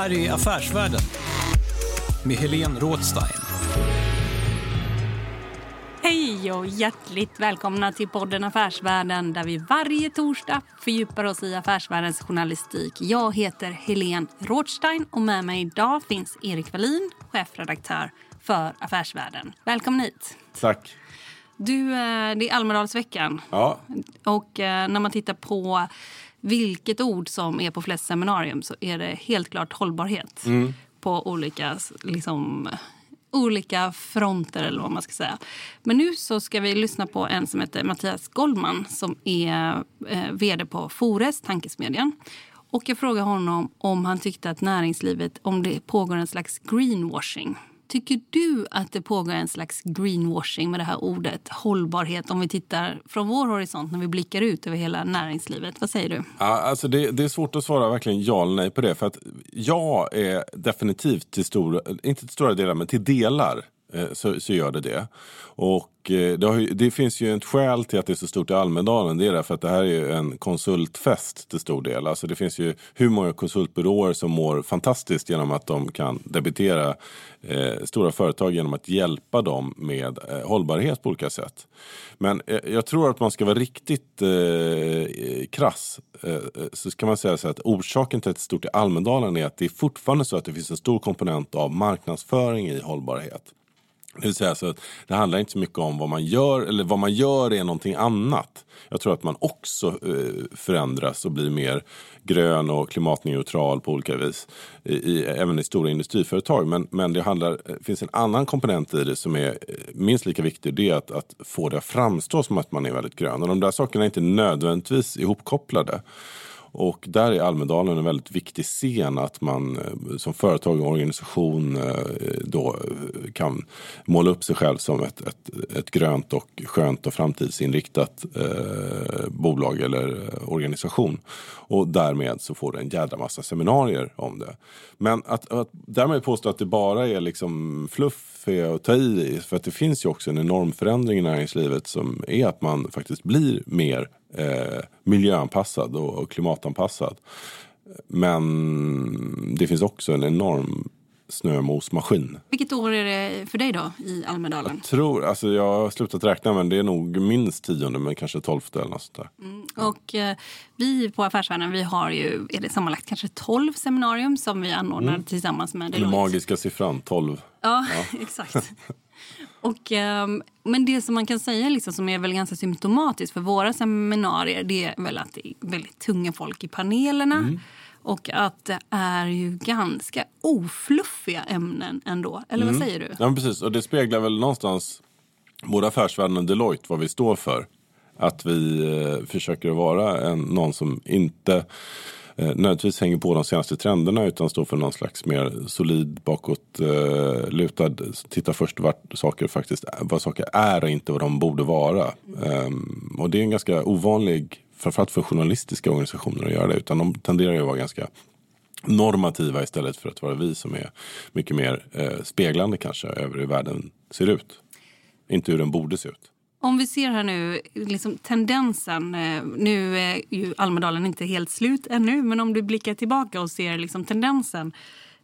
Här är Affärsvärlden med Helene Rådstein. Hej och hjärtligt välkomna till podden Affärsvärlden där vi varje torsdag fördjupar oss i affärsvärldens journalistik. Jag heter Helene Rådstein och med mig idag finns Erik Wallin, chefredaktör för Affärsvärlden. Välkommen hit. Tack. Du, eh, det är Almedalsveckan Ja, och eh, när man tittar på vilket ord som är på flest seminarium så är det helt klart hållbarhet på olika, liksom, olika fronter eller vad man ska säga. Men nu så ska vi lyssna på en som heter Mattias Goldman som är eh, vd på Fores, tankesmedjan. Och jag frågade honom om han tyckte att näringslivet, om det pågår en slags greenwashing. Tycker du att det pågår en slags greenwashing med det här ordet hållbarhet om vi tittar från vår horisont när vi blickar ut över hela näringslivet? Vad säger du? ja alltså det, det är svårt att svara verkligen ja eller nej på det. För att jag är definitivt till stora, inte till stora delar, men till delar Eh, så, så gör det det. Och eh, det, har, det finns ju ett skäl till att det är så stort i Almedalen. Det är därför att det här är ju en konsultfest till stor del. Alltså det finns ju hur många konsultbyråer som mår fantastiskt genom att de kan debitera eh, stora företag genom att hjälpa dem med eh, hållbarhet på olika sätt. Men eh, jag tror att man ska vara riktigt eh, krass. Eh, eh så kan man säga så att orsaken till att det är stort i Almedalen är att det är fortfarande så att det finns en stor komponent av marknadsföring i hållbarhet. Det vill säga så att det handlar inte så mycket om vad man gör, eller vad man gör är någonting annat. Jag tror att man också eh, förändras och blir mer grön och klimatneutral på olika vis. I, i, även i stora industriföretag. Men, men det handlar, det finns en annan komponent i det som är eh, minst lika viktig. Det är att, att få det att framstå som att man är väldigt grön. Och de där sakerna är inte nödvändigtvis ihopkopplade. Och där är Almedalen en väldigt viktig scen att man eh, som företag och organisation eh, då eh, kan måla upp sig själv som ett, ett, ett grönt och skönt och framtidsinriktat eh, bolag eller organisation. Och därmed så får du en jädra massa seminarier om det. Men att, att därmed påstå att det bara är liksom fluff är att ta i. För att det finns ju också en enorm förändring i näringslivet som är att man faktiskt blir mer eh, miljöanpassad och, klimatanpassad. Men det finns också en enorm snömosmaskin. Vilket år är det för dig då i Almedalen? Jag tror, alltså jag har slutat räkna men det är nog minst tionde men kanske tolfte eller något sånt där. Och eh, vi på Affärsvärlden vi har ju är det sammanlagt kanske 12 seminarium som vi anordnar tillsammans med Den Deloitte. magiska siffran, 12. Ja, exakt. Och, ehm, men det som man kan säga liksom, som är väl ganska symptomatiskt för våra seminarier det är väl att det är väldigt tunga folk i panelerna. Och att det är ju ganska ofluffiga ämnen ändå. Eller vad säger du? Ja, men precis. Och det speglar väl någonstans både Affärsvärlden och Deloitte vad vi står för. Att vi eh, försöker vara en, någon som inte eh, nödvändigtvis hänger på de senaste trenderna utan står för någon slags mer solid bakåtlutad. eh. Titta först vart saker faktiskt vad saker är och inte vad de borde vara. Eh, och det är en ganska ovanlig, framförallt för journalistiska organisationer att göra det. Utan de tenderar ju att vara ganska normativa istället för att vara vi som är mycket mer eh, speglande kanske över hur världen ser ut. Inte hur den borde se ut. Om vi ser här nu liksom tendensen. Eh, nu är ju Almedalen inte helt slut ännu men om du blickar tillbaka och ser liksom tendensen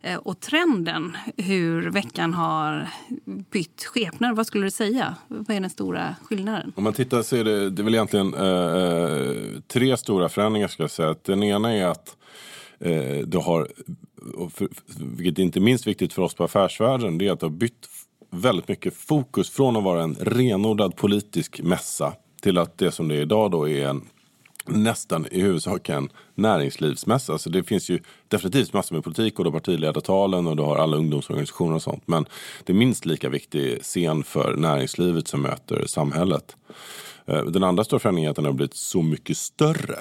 eh, och trenden hur veckan har bytt skepnad. Vad skulle du säga? Vad är den stora skillnaden? Om man tittar så är det, det är väl egentligen eh, eh tre stora förändringar ska jag säga. Den ena är att eh, det har, för, vilket är inte minst viktigt för oss på affärsvärlden, det är att det har bytt väldigt mycket fokus från att vara en renodlad politisk mässa till att det som det är idag då är en nästan i huvudsak en näringslivsmässa. Alltså det finns ju definitivt massor med politik och då partiledartalen och du har alla ungdomsorganisationer och sånt. Men det är minst lika viktig scen för näringslivet som möter samhället. Eh, den andra stora förändringen är att den har blivit så mycket större.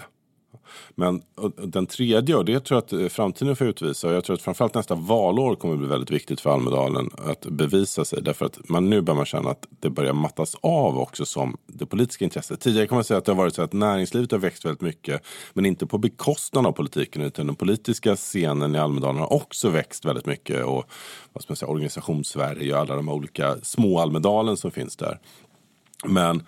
Men den tredje, och det tror jag att eh, framtiden får utvisa, och jag tror att framförallt nästa valår kommer att bli väldigt viktigt för Almedalen att bevisa sig. Därför att man nu börjar man känna att det börjar mattas av också som det politiska intresset. Tidigare kan man säga att det har varit så att näringslivet har växt väldigt mycket, men inte på bekostnad av politiken, utan den politiska scenen i Almedalen har också växt väldigt mycket. Och vad ska man säga, organisationssverige och alla de olika små Almedalen som finns där. Men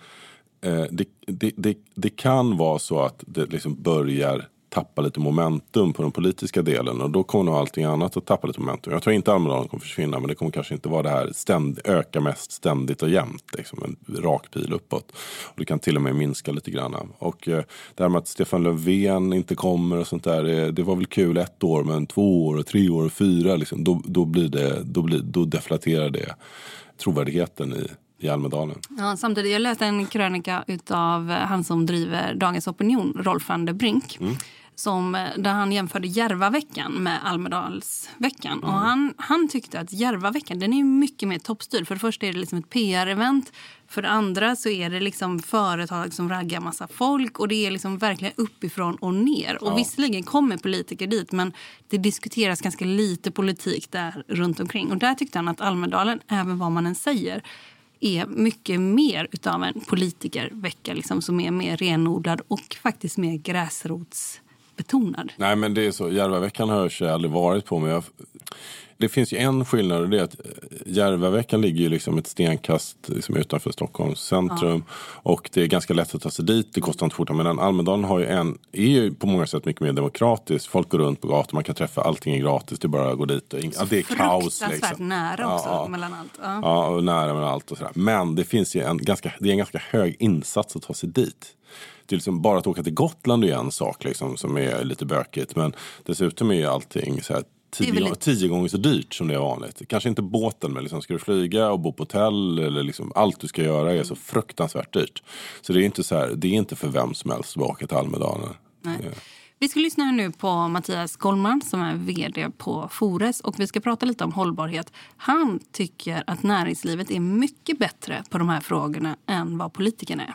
Eh, det, det, det, det, kan vara så att det liksom börjar tappa lite momentum på den politiska delen och då kommer nog allting annat att tappa lite momentum. Jag tror inte Almedalen kommer försvinna men det kommer kanske inte vara det här ständ, öka mest ständigt och jämnt. Liksom en rak pil uppåt. Och det kan till och med minska lite grann. Och eh, det här med att Stefan Löfven inte kommer och sånt där. Det, det var väl kul ett år men två år och tre år och fyra. Liksom, då, då, blir det, då, blir, då deflaterar det trovärdigheten i i Almedalen. Ja, samtidigt, jag läste en krönika av han som driver Dagens Opinion, Rolf van der Brink. Mm. Som, där han jämförde Järvaveckan med Almedalsveckan. Mm. Och han, han tyckte att Järvaveckan den är mycket mer toppstyrd. För det första är det liksom ett PR-event. För det andra så är det liksom företag som raggar massa folk. Och det är liksom verkligen uppifrån och ner. Och ja. visserligen kommer politiker dit men det diskuteras ganska lite politik där runt omkring. Och där tyckte han att Almedalen, även vad man än säger är mycket mer utav en politikervecka liksom, som är mer renodlad och faktiskt mer gräsrotsbetonad. Nej men det är så, Järvaveckan har jag aldrig varit på men jag, det finns ju en skillnad och det är att eh, Järvaveckan ligger ju liksom ett stenkast liksom utanför Stockholms centrum. Ja. Och det är ganska lätt att ta sig dit, det kostar inte fort. Men Almedalen har ju en, är ju på många sätt mycket mer demokratisk. Folk går runt på gatan, man kan träffa, allting är gratis, det är bara att gå dit. Och ja, det är kaos. Liksom. nära också ja, mellan allt. Ja. ja, och nära mellan allt och sådär. Men det finns ju en ganska, det är en ganska hög insats att ta sig dit det är liksom bara att åka till Gotland är en sak liksom, som är lite bökigt. Men dessutom är ju allting så här, tio, gånger, tio gånger så dyrt som det är vanligt. Kanske inte båten men liksom, ska du flyga och bo på hotell eller liksom, allt du ska göra är så fruktansvärt dyrt. Så det är inte, så här, det är inte för vem som helst att åka till Almedalen. Vi ska lyssna nu på Mattias Goldman som är vd på Fores och vi ska prata lite om hållbarhet. Han tycker att näringslivet är mycket bättre på de här frågorna än vad politikerna är.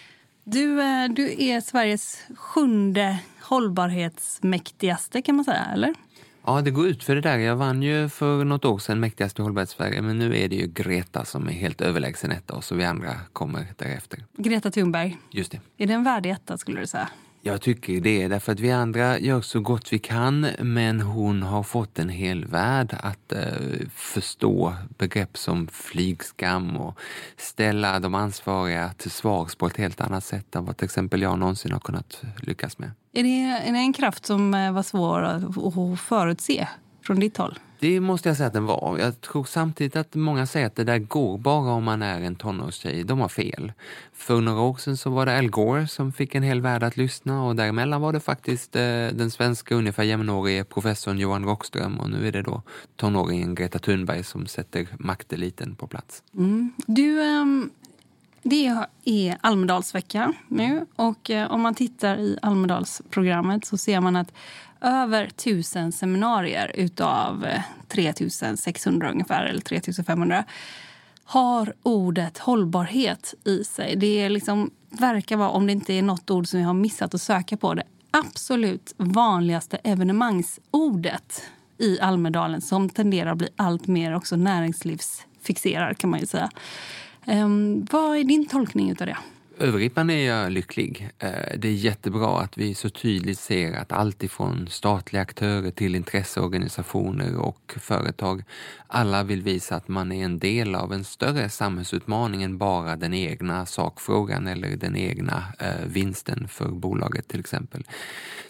Du, eh, du är Sveriges sjunde hållbarhetsmäktigaste kan man säga, eller? Ja, det går ut för det där. Jag vann ju för något år sedan mäktigaste hållbarhetssverige, men nu är det ju Greta som är helt överlägsen etta och så vi andra kommer därefter. Greta Thunberg. Just det. Är det en värdig etta skulle du säga? Jag tycker det, därför att vi andra gör så gott vi kan men hon har fått en hel värld att eh, förstå begrepp som flygskam och ställa de ansvariga till svars på ett helt annat sätt än vad till exempel jag någonsin har kunnat lyckas med. Är det, är det en kraft som eh, var svår att förutse från ditt håll? Det måste jag säga att den var. Jag tror samtidigt att många säger att det där går bara om man är en tonårstjej. De har fel. För några år sedan så var det Al Gore som fick en hel värld att lyssna och däremellan var det faktiskt eh, den svenska ungefär jämnårige professorn Johan Rockström och nu är det då tonåringen Greta Thunberg som sätter makteliten på plats. Mm. Du, ehm, det är Almedalsvecka nu och eh, om man tittar i Almedalsprogrammet så ser man att över tusen seminarier utav eh, 3600 ungefär, eller 3500 har ordet hållbarhet i sig. Det är liksom, verkar vara, om det inte är något ord som jag har missat att söka på, det absolut vanligaste evenemangsordet i Almedalen som tenderar att bli allt mer också näringslivsfixerad kan man ju säga. Um, vad är din tolkning av det? Övergripande är jag lycklig. Eh, det är jättebra att vi så tydligt ser att allt ifrån statliga aktörer till intresseorganisationer och företag, alla vill visa att man är en del av en större samhällsutmaning än bara den egna sakfrågan eller den egna eh, vinsten för bolaget till exempel.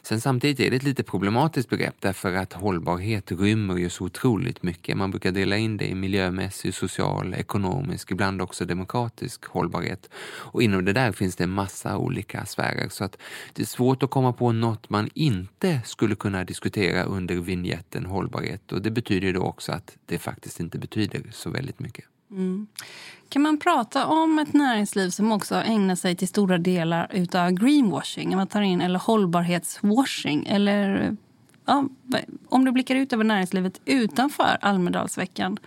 Sen samtidigt är det ett lite problematiskt begrepp därför att hållbarhet rymmer ju så otroligt mycket. Man brukar dela in det i miljömässig, social, ekonomisk, ibland också demokratisk hållbarhet. Och inom det där där finns det en massa olika sfärer så att det är svårt att komma på något man inte skulle kunna diskutera under vignetten hållbarhet och det betyder ju då också att det faktiskt inte betyder så väldigt mycket. Mm. Kan man prata om ett näringsliv som också ägnar sig till stora delar utav greenwashing, man tar in, eller hållbarhetswashing? Eller, ja, om du blickar ut över näringslivet utanför Almedalsveckan,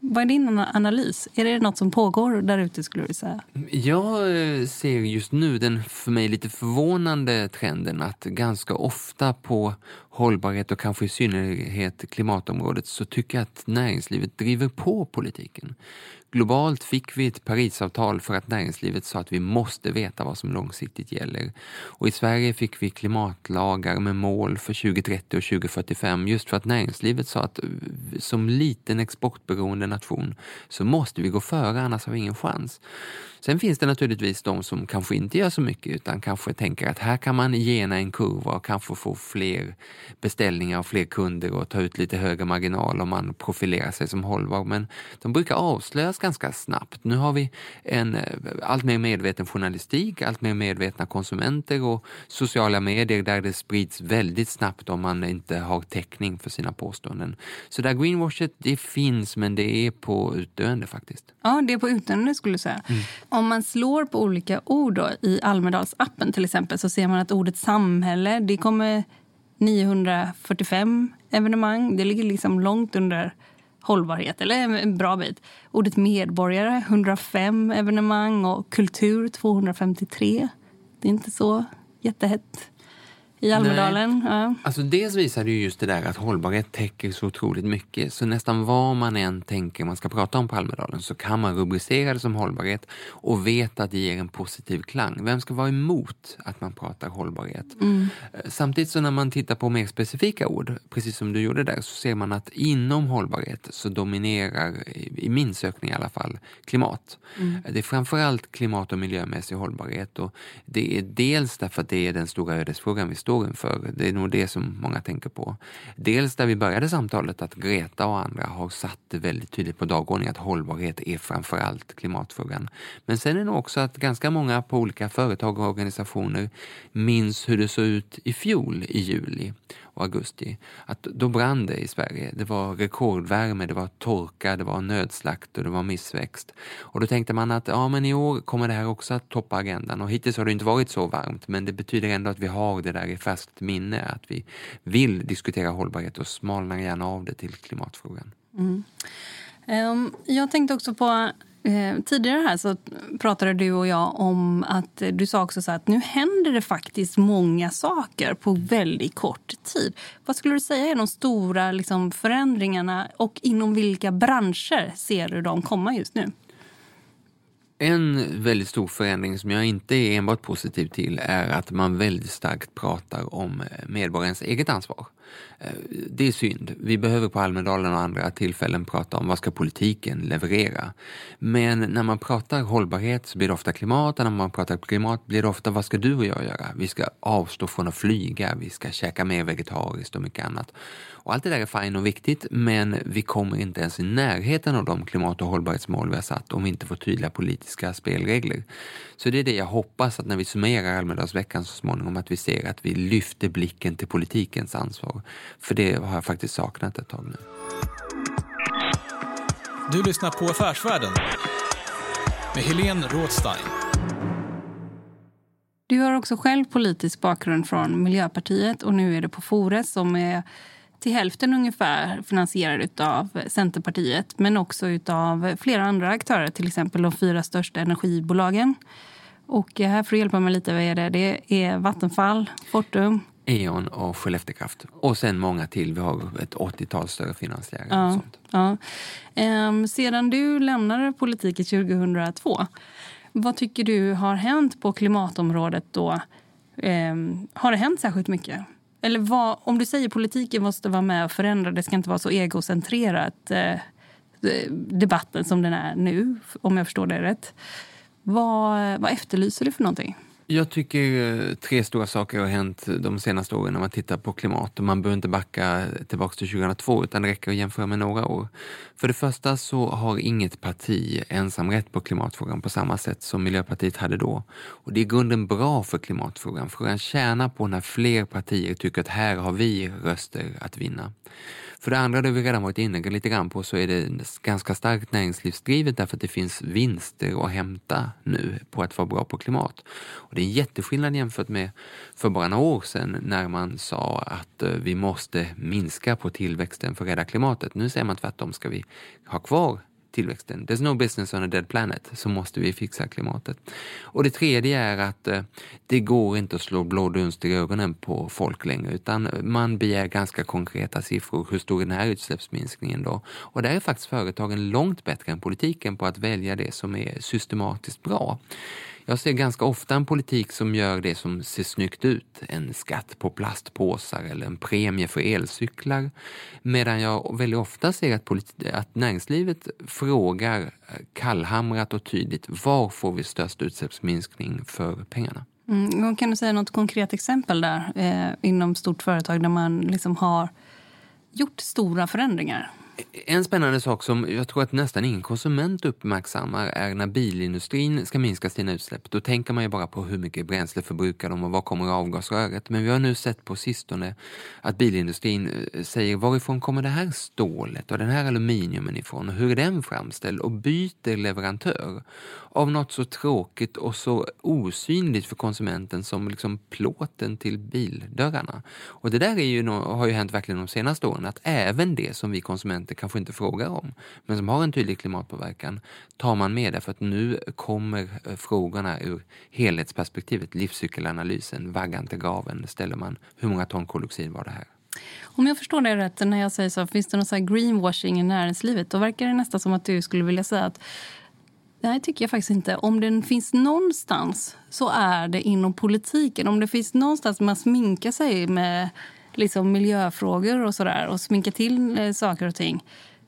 vad är din analys? Är det något som pågår där ute skulle du säga? Jag eh, ser just nu den för mig lite förvånande trenden att ganska ofta på hållbarhet och kanske i synnerhet klimatområdet så tycker jag att näringslivet driver på politiken. Globalt fick vi ett Parisavtal för att näringslivet sa att vi måste veta vad som långsiktigt gäller. Och i Sverige fick vi klimatlagar med mål för 2030 och 2045 just för att näringslivet sa att eh, som liten exportberoende nation så måste vi gå före annars har vi ingen chans. Sen finns det naturligtvis de som kanske inte gör så mycket utan kanske tänker att här kan man gena en kurva och kanske få fler beställningar och fler kunder och ta ut lite högre marginal om man profilerar sig som hållbar. Men de brukar avslöjas ganska snabbt. Nu har vi en eh, allt mer medveten journalistik, allt mer medvetna konsumenter och sociala medier där det sprids väldigt snabbt om man inte har täckning för sina påståenden. Så där greenwashet, det finns men det är på utdöende faktiskt. Ja, det är på utdöende skulle jag säga. Mm. Om man slår på olika ord då, i Almedalsappen till exempel så ser man att ordet samhälle, det kommer 945 evenemang. Det ligger liksom långt under hållbarhet, eller en bra bit. Ordet medborgare, 105 evenemang och kultur, 253. Det är inte så jättehett i Almedalen. Ja. Alltså dels visar det ju just det där att hållbarhet täcker så otroligt mycket. Så nästan vad man än tänker man ska prata om på Almedalen så kan man rubricera det som hållbarhet och vet att det ger en positiv klang. Vem ska vara emot att man pratar hållbarhet? Mm. Samtidigt så när man tittar på mer specifika ord, precis som du gjorde där, så ser man att inom hållbarhet så dominerar, i min sökning i alla fall, klimat. Mm. Det är framförallt klimat och miljömässig hållbarhet och det är dels därför att det är den stora ödesfrågan vi står inför. Det är nog det som många tänker på. Dels där vi började samtalet att Greta och andra har satt det väldigt tydligt på dagordningen att hållbarhet är framförallt klimatfrågan. Men sen är det nog också att ganska många på olika företag och organisationer minns hur det såg ut i fjol i juli och augusti, att då brann det i Sverige. Det var rekordvärme, det var torka, det var nödslakt och det var missväxt. Och då tänkte man att ja, men i år kommer det här också att toppa agendan och hittills har det inte varit så varmt men det betyder ändå att vi har det där i färskt minne, att vi vill diskutera hållbarhet och smalnar gärna av det till klimatfrågan. Mm. Um, jag tänkte också på Eh, tidigare här så pratade du och jag om att du sa också så att nu händer det faktiskt många saker på väldigt kort tid. Vad skulle du säga är de stora liksom, förändringarna och inom vilka branscher ser du dem komma just nu? En väldigt stor förändring som jag inte är enbart positiv till är att man väldigt starkt pratar om eh, medborgarens eget ansvar. Eh, det är synd. Vi behöver på Almedalen och andra tillfällen prata om vad ska politiken leverera. Men när man pratar hållbarhet så blir det ofta klimat och när man pratar klimat blir det ofta vad ska du och jag göra? Vi ska avstå från att flyga, vi ska käka mer vegetariskt och mycket annat. Och allt det där är fint och viktigt men vi kommer inte ens i närheten av de klimat och hållbarhetsmål vi har satt om vi inte får tydliga politiska spelregler. Så det är det jag hoppas att när vi summerar Almedalsveckan så småningom att vi ser att vi lyfter blicken till politikens ansvar. För det har jag faktiskt saknat ett tag nu. Du lyssnar på Affärsvärlden med Helene Rådstein. Du har också själv politisk bakgrund från Miljöpartiet och nu är det på Fores som är till hälften ungefär finansierad av Centerpartiet men också av flera andra aktörer, till exempel de fyra största energibolagen. Och här får du hjälpa mig lite. Vad är det? det är Vattenfall, Fortum, E.ON och Skelleftekraft. Och sen många till. Vi har ett 80-tal större finansiärer. Ja, sånt. Ja. Ehm, sedan du lämnade politiken 2002, vad tycker du har hänt på klimatområdet då? Ehm, har det hänt särskilt mycket? Eller vad, om du säger politiken måste vara med och förändra, det ska inte vara så egocentrerat eh, debatten som den är nu, om jag förstår det rätt. Vad, vad efterlyser du för någonting? Jag tycker tre stora saker har hänt de senaste åren när man tittar på klimat. Man behöver inte backa tillbaka till 2002 utan det räcker att jämföra med några år. För det första så har inget parti ensamrätt på klimatfrågan på samma sätt som Miljöpartiet hade då. Och det är i grunden bra för klimatfrågan. Frågan tjänar på när fler partier tycker att här har vi röster att vinna. För det andra, det vi redan varit inne lite grann på, så är det ganska starkt näringslivsdrivet därför att det finns vinster att hämta nu på att vara bra på klimat. Och det är en jätteskillnad jämfört med för bara några år sedan när man sa att eh, vi måste minska på tillväxten för att rädda klimatet. Nu säger man tvärtom, ska vi ha kvar tillväxten. There's no business on a dead planet. Så måste vi fixa klimatet. Och det tredje är att eh, det går inte att slå blå dunst i ögonen på folk längre utan eh, man begär ganska konkreta siffror. Hur stor är den här utsläppsminskningen då? Och där är faktiskt företagen långt bättre än politiken på att välja det som är systematiskt bra. Jag ser ganska ofta en politik som gör det som ser snyggt ut. En skatt på plastpåsar eller en premie för elcyklar. Medan jag väldigt ofta ser att, att näringslivet frågar eh, kallhamrat och tydligt var får vi störst utsläppsminskning för pengarna? Mm, kan du säga något konkret exempel där eh, inom stort företag där man liksom har gjort stora förändringar? En spännande sak som jag tror att nästan ingen konsument uppmärksammar är när bilindustrin ska minska sina utsläpp. Då tänker man ju bara på hur mycket bränsle förbrukar de och var kommer avgasröret. Men vi har nu sett på sistone att bilindustrin eh, säger varifrån kommer det här stålet och den här aluminiumen ifrån och hur är den framställd och byter leverantör av något så tråkigt och så osynligt för konsumenten som liksom plåten till bildörrarna. Och det där är ju, har ju hänt verkligen de senaste åren att även det som vi konsumenter kanske inte frågar om, men som har en tydlig klimatpåverkan, tar man med därför att nu kommer eh, frågorna ur helhetsperspektivet, livscykelanalysen, vaggan till graven, ställer man hur många ton koldioxid var det här? Om jag förstår dig rätt, när jag säger så, finns det någon så greenwashing i näringslivet? Då verkar det nästan som att du skulle vilja säga att Nej, tycker jag faktiskt inte. Om den finns någonstans så är det inom politiken. Om det finns någonstans man sminkar sig med liksom miljöfrågor och sådär och sminkar till eh, saker och ting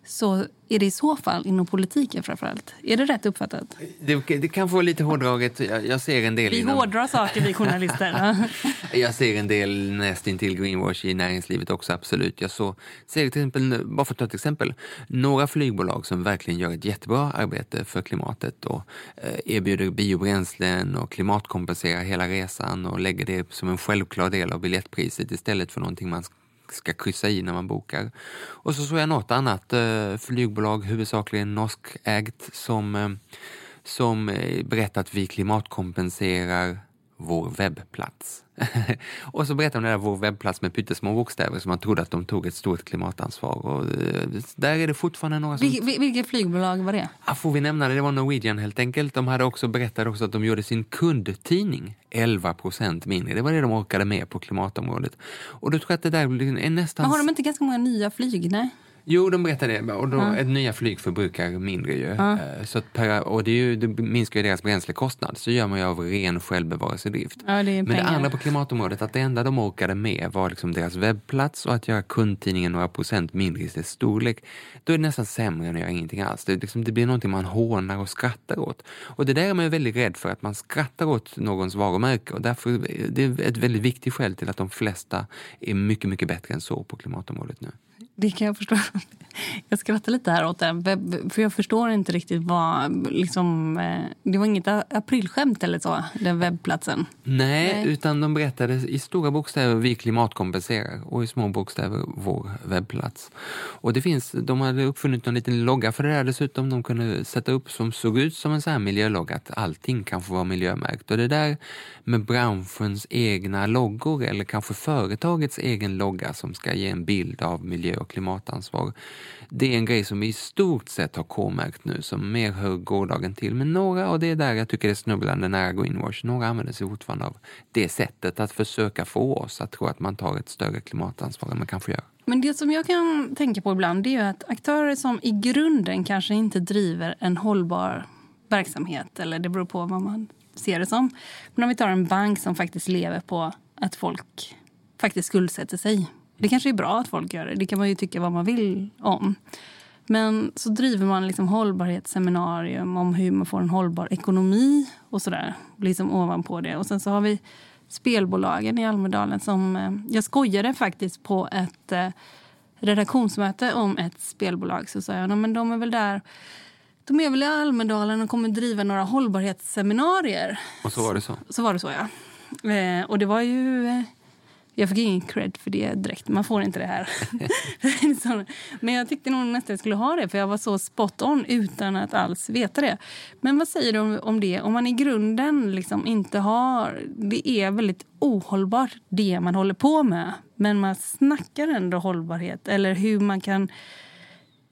så är det i så fall inom politiken framförallt. Är det rätt uppfattat? Det, det kan få lite hårdraget. Jag, jag ser en del vi inom... hårdrar saker, vi journalister. jag ser en del nästintill greenwash i näringslivet också, absolut. Jag så, ser till exempel, bara för att ta ett exempel, några flygbolag som verkligen gör ett jättebra arbete för klimatet och eh, erbjuder biobränslen och klimatkompenserar hela resan och lägger det som en självklar del av biljettpriset istället för någonting man ska kryssa i när man bokar. Och så såg jag något annat eh, flygbolag, huvudsakligen norskägt, som, eh, som eh, berättat berättar att vi klimatkompenserar vår webbplats. och så berättade de det där vår webbplats med pyttesmå bokstäver som man trodde att de tog ett stort klimatansvar. Och eh, där är det fortfarande några som... Vil, vilket flygbolag var det? Ja, får vi nämna det? Det var Norwegian helt enkelt. De hade också berättat också att de gjorde sin kundtidning 11 procent mindre. Det var det de orkade med på klimatområdet. Och då tror jag att det där är nästan... Men har de inte ganska många nya flyg? Nej? Jo, de berättar det. Och då, Ja. ett nya flyg förbrukar mindre ju. Ja. Eh, Så per, och det, ju, det minskar ju deras bränslekostnad. Så gör man ju av ren självbevarelsedrift. Ja, det Men det pengar. andra på klimatområdet, att det enda de orkade med var liksom deras webbplats och att göra kundtidningen några procent mindre i dess storlek. Då är det nästan sämre än att göra ingenting alls. Det, liksom, det blir någonting man hånar och skrattar åt. Och det där är man ju väldigt rädd för, att man skrattar åt någons varumärke. Och därför det är ett väldigt viktigt skäl till att de flesta är mycket, mycket bättre än så på klimatområdet nu. Det kan jag förstå. Jag skrattar lite här åt det. För jag förstår inte riktigt vad... Liksom, eh, det var inget aprilskämt eller så, den webbplatsen. Nej, Nej. utan de berättade i stora bokstäver vi klimatkompenserar och i små bokstäver vår webbplats. Och det finns, de hade uppfunnit en liten logga för det där dessutom. De kunde sätta upp som såg ut som en sån här miljölogga, att allting kanske var miljömärkt. Och det där med branschens egna loggor eller kanske företagets egen logga som ska ge en bild av miljö och klimatansvar. Det är en grej som vi i stort sett har K-märkt nu, som mer hör gårdagen till. Men några, och det är där jag tycker det är snubblande nära greenwash, några använder sig fortfarande av det sättet att försöka få oss att tro att man tar ett större klimatansvar än man kanske gör. Men det som jag kan tänka på ibland det är ju att aktörer som i grunden kanske inte driver en hållbar verksamhet, eller det beror på vad man ser det som. Men om vi tar en bank som faktiskt lever på att folk faktiskt skuldsätter sig. Det kanske är bra att folk gör det, det kan man ju tycka vad man vill om. Men så driver man liksom hållbarhetsseminarium om hur man får en hållbar ekonomi och sådär. Liksom ovanpå det. Och sen så har vi spelbolagen i Almedalen som... Eh, jag skojade faktiskt på ett eh, redaktionsmöte om ett spelbolag. Så sa jag, "Ja, men de är väl där... De är väl i Almedalen och kommer driva några hållbarhetsseminarier. Och så var det så. Så var det så, ja. Eh, och det var ju... Jag fick ingen cred för det direkt. Man får inte det här. Men jag tyckte nog nästan jag skulle ha det, för jag var så spot on utan att alls veta det. Men vad säger du om, om det? Om man i grunden liksom inte har... Det är väldigt ohållbart, det man håller på med. Men man snackar ändå hållbarhet, eller hur man kan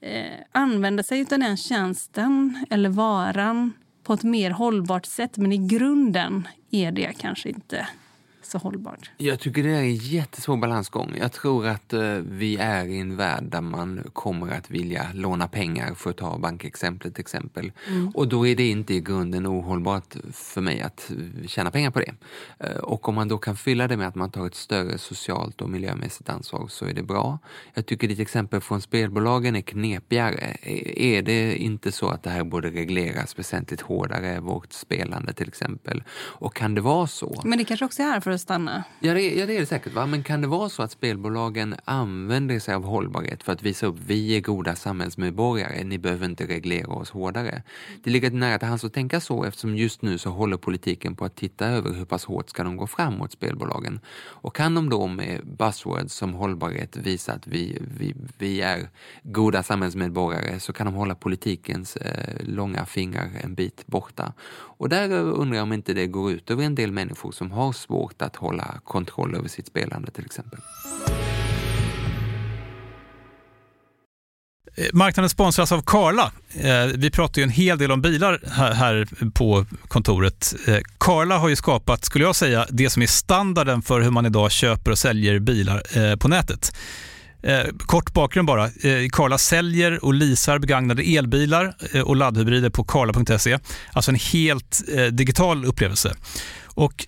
eh, använda sig av den tjänsten eller varan på ett mer hållbart sätt. Men i grunden är det kanske inte så hållbart. Jag tycker det är en jättesvår balansgång. Jag tror att eh, vi är i en värld där man kommer att vilja låna pengar för att ta bankexemplet till exempel. Mm. Och då är det inte i grunden ohållbart för mig att eh, tjäna pengar på det. Eh, och om man då kan fylla det med att man tar ett större socialt och miljömässigt ansvar så är det bra. Jag tycker ditt exempel från spelbolagen är knepigare. Är- Är det inte så att det här borde regleras väsentligt hårdare, vårt spelande till exempel? Och kan det vara så? Men det kanske också är för att stanna. Ja det, ja, det är det säkert. Va? Men kan det vara så att spelbolagen använder sig av hållbarhet för att visa upp vi är goda samhällsmedborgare, ni behöver inte reglera oss hårdare. Det ligger nära till hands att tänka så eftersom just nu så håller politiken på att titta över hur pass hårt ska de gå fram mot spelbolagen. Och kan de då med buzzwords som hållbarhet visa att vi, vi, vi är goda samhällsmedborgare så kan de hålla politikens eh, långa fingrar en bit borta. Och där undrar jag om inte det går ut över en del människor som har svårt att att hålla kontroll över sitt spelande till exempel. Eh, marknaden sponsras av Karla. Eh, vi pratar ju en hel del om bilar här- på kontoret. Eh, Karla har ju skapat, skulle jag säga, det som är standarden för hur man idag köper och säljer bilar på nätet. Kort bakgrund bara. Karla säljer och leasar begagnade elbilar och laddhybrider på karla.se. Alltså en helt digital upplevelse. Och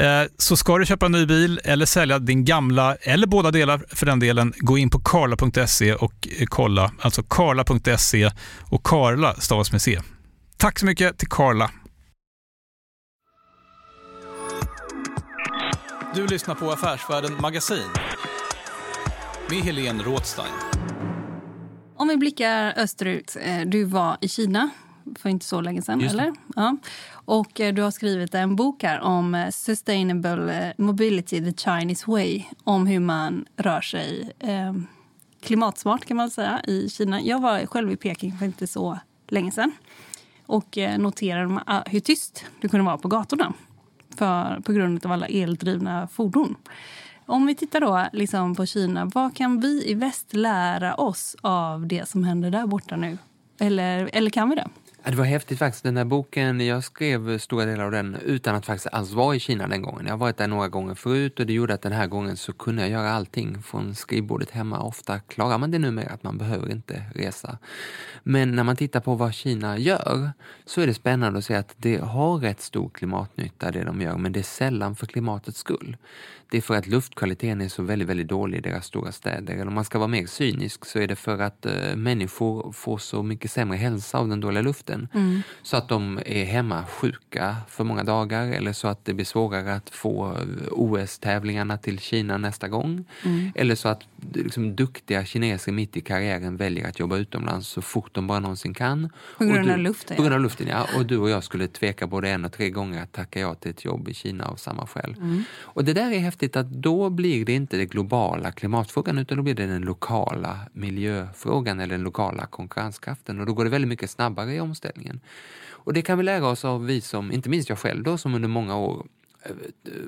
Eh, Så ska du köpa en ny bil eller sälja din gamla, eller båda delar för den delen, gå in på karla.se och eh, kolla. Alltså karla.se och Karla stavas med C. Tack så mycket till Karla. Du lyssnar på Affärsvärlden Magasin med Helene Rådstein. Om vi blickar österut. eh, Du var i Kina för inte så länge sedan, eller? Ja. Och eh, du har skrivit en bok här om eh, Sustainable eh, Mobility, the Chinese way. Om hur man rör sig eh, klimatsmart kan man säga i Kina. Jag var själv i Peking för inte så länge sedan. Och noterade ah, hur tyst det kunde vara på gatorna. För, på grund av alla eldrivna fordon. Om vi tittar då liksom på Kina, vad kan vi i väst lära oss av det som händer där borta nu? Eller, eller kan vi det? Det var häftigt faktiskt. Den där boken, jag skrev stora delar av den utan att faktiskt alls vara i Kina den gången. Jag har varit där några gånger förut och det gjorde att den här gången så kunde jag göra allting från skrivbordet hemma. Ofta klarar man det numera att man behöver inte resa. Men när man tittar på vad Kina gör så är det spännande att se att det har rätt stor klimatnytta det de gör, men det är sällan för klimatets skull. Det är för att luftkvaliteten är så väldigt, väldigt dålig i deras stora städer. Eller om man ska vara mer cynisk så är det för att eh, människor får så mycket sämre hälsa av den dåliga luften. Mm. Så att de är hemma sjuka för många dagar eller så att det blir svårare att få OS-tävlingarna till Kina nästa gång. Mm. Eller så att liksom, duktiga kineser mitt i karriären väljer att jobba utomlands så fort de bara någonsin kan. På grund du, av luften, På grund av luften, ja. Och du och jag skulle tveka både en och tre gånger att tacka ja till ett jobb i Kina av samma skäl. Mm. Och det där är häftigt att då blir det inte den globala klimatfrågan utan då blir det den lokala miljöfrågan eller den lokala konkurrenskraften och då går det väldigt mycket snabbare i omställningen. Och det kan vi lära oss av vi som, inte minst jag själv då, som under många år eh,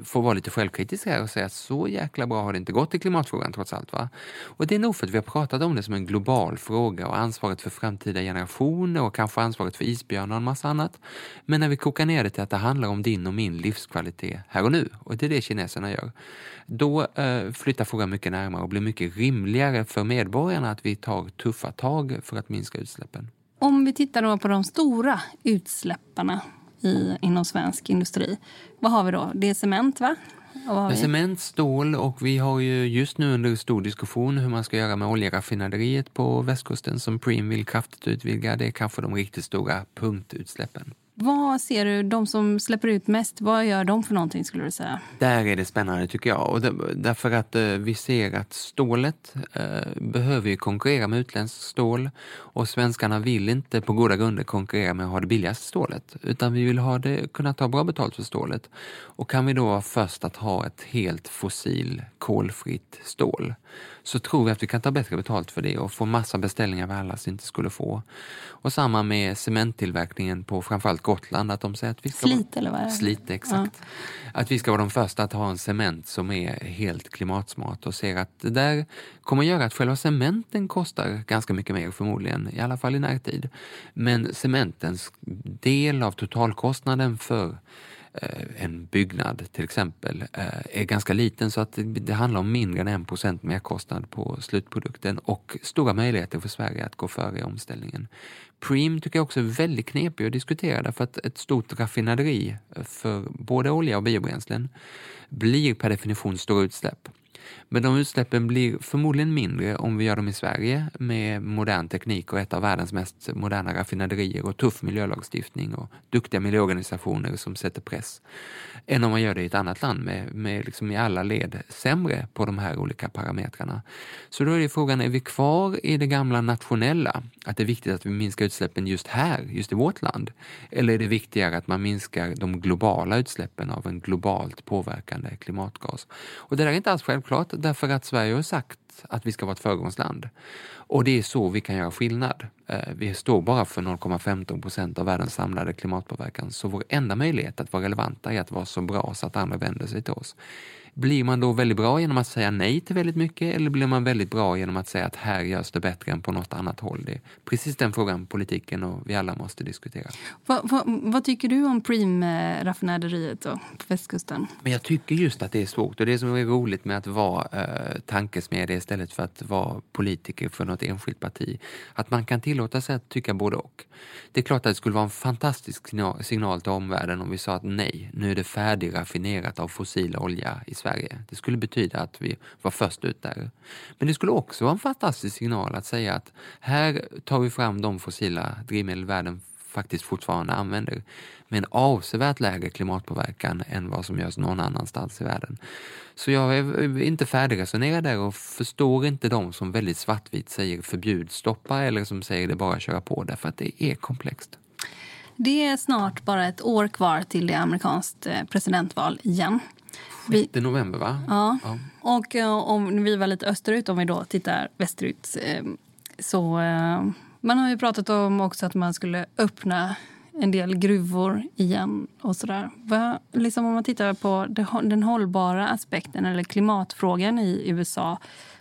får vara lite självkritisk här och säga att så jäkla bra har det inte gått i klimatfrågan trots allt. Va? Och det är nog för att vi har pratat om det som en global fråga och ansvaret för framtida generationer och kanske ansvaret för isbjörnar och en massa annat. Men när vi kokar ner det till att det handlar om din och min livskvalitet här och nu, och det är det kineserna gör, då eh, flyttar frågan mycket närmare och blir mycket rimligare för medborgarna att vi tar tuffa tag för att minska utsläppen. Om vi tittar då på de stora utsläpparna i, inom svensk industri. Vad har vi då? Det är cement, va? Cement, stål och vi har ju just nu under stor diskussion hur man ska göra med oljeraffinaderiet på västkusten som Preem vill kraftigt utvidga. Det är kanske de riktigt stora punktutsläppen. Vad ser du, de som släpper ut mest, vad gör de för någonting skulle du säga? Där är det spännande tycker jag. Och det, därför att eh, vi ser att stålet eh, behöver ju konkurrera med utländskt stål och svenskarna vill inte på goda grunder konkurrera med att ha det billigaste stålet utan vi vill ha det, kunna ta bra betalt för stålet. Och kan vi då vara först att ha ett helt fossil kolfritt stål så tror vi att vi kan ta bättre betalt för det och få massa beställningar vi annars inte skulle få. Och samma med cementtillverkningen på framförallt Gotland. Att de säger att vi ska Slit, eller vad är det? Slite, exakt. Att vi ska vara de första att ha en cement som är helt klimatsmart och ser att det där kommer göra att själva cementen kostar ganska mycket mer förmodligen, i alla fall i närtid. Men cementens del av totalkostnaden för Eh, en byggnad till exempel eh, är ganska liten så att det, det handlar om mindre än en procent merkostnad på slutprodukten och stora möjligheter för Sverige att gå före i omställningen. Preem tycker jag också är väldigt knepig att diskutera därför att ett stort raffinaderi för både olja och biobränslen blir per definition stora utsläpp. Men de utsläppen blir förmodligen mindre om vi gör dem i Sverige med modern teknik och ett av världens mest moderna raffinaderier och tuff miljölagstiftning och duktiga miljöorganisationer som sätter press. Än om man gör det i ett annat land med, med liksom i alla led sämre på de här olika parametrarna. Så då är det frågan, är vi kvar i det gamla nationella? Att det är viktigt att vi minskar utsläppen just här, just i vårt land? Eller är det viktigare att man minskar de globala utsläppen av en globalt påverkande klimatgas? Och det där är inte alls självklart därför att Sverige har sagt att, att vi ska vara ett föregångsland. Och det är så vi kan göra skillnad. Eh, vi står bara för 0,15 procent av världens samlade klimatpåverkan. Så vår enda möjlighet att vara relevanta är att vara så bra så att andra vänder sig till oss. Blir man då väldigt bra genom att säga nej till väldigt mycket eller blir man väldigt bra genom att säga att här görs det bättre än på något annat håll? Det är precis den frågan politiken och vi alla måste diskutera. Vad, vad, vad tycker du om Preem-raffinaderiet på västkusten? Men jag tycker just att det är svårt och det som är roligt med att vara eh, tankesmedja istället för att vara politiker för något enskilt parti, att man kan tillåta sig att tycka både och. Det är klart att det skulle vara en fantastisk signal, till omvärlden om vi sa att nej, nu är det färdigraffinerat av fossil olja i Sverige. Det skulle betyda att vi var först ut där. Men det skulle också vara en fantastisk signal att säga att här tar vi fram de fossila drivmedel världen faktiskt fortfarande använder med en avsevärt lägre klimatpåverkan än vad som görs någon annanstans i världen. Så jag är inte färdigresonerad där och förstår inte de som väldigt svartvitt säger förbjud, stoppa eller som säger det bara köra på därför att det är komplext. Det är snart bara ett år kvar till det amerikanskt eh, presidentval igen. 6 november, va? Ja. ja. Och eh, om vi var lite österut, om vi då tittar västerut eh, så man har ju pratat om också att man skulle öppna en del gruvor igen och sådär. Liksom om man tittar på den hållbara aspekten eller klimatfrågan i USA,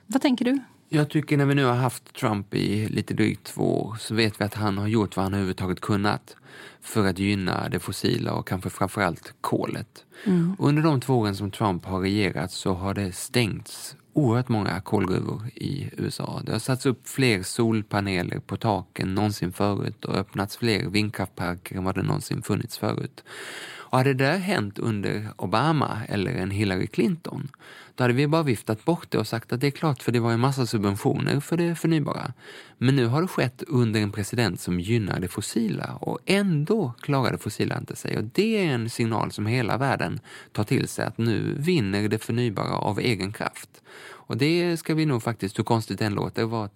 vad tänker du? Jag tycker när vi nu har haft Trump i lite drygt två år så vet vi att han har gjort vad han överhuvudtaget kunnat för att gynna det fossila och kanske framförallt kolet. Mm. Under de två åren som Trump har regerat så har det stängts oerhört många kolgruvor i USA. Det har satts upp fler solpaneler på taken någonsin förut och öppnats fler vindkraftparker än vad det någonsin funnits förut. Och hade det där hänt under Obama eller en Hillary Clinton, då hade vi bara viftat bort det och sagt att det är klart för det var en massa subventioner för det förnybara. Men nu har det skett under en president som gynnar det fossila och ändå klarar det fossila inte sig. Och det är en signal som hela världen tar till sig att nu vinner det förnybara av egen kraft. Och det ska vi nog faktiskt, hur konstigt det än låter, vara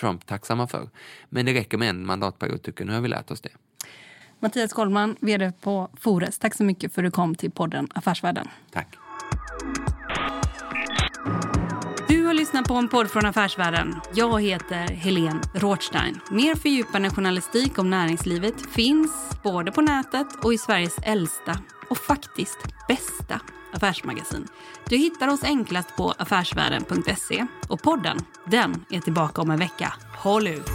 Trump tacksamma för. Men det räcker med en mandatperiod tycker jag. Nu har vi lärt oss det. Mattias Kollman, vd på Fores. Tack så mycket för att du kom till podden Affärsvärlden. Tack. Du har lyssnat på en podd från Affärsvärlden. Jag heter Helene Rothstein. Mer fördjupande journalistik om näringslivet finns både på nätet och i Sveriges äldsta och faktiskt bästa affärsmagasin. Du hittar oss enklast på affärsvärlden.se och podden, den är tillbaka om en vecka. Håll ut!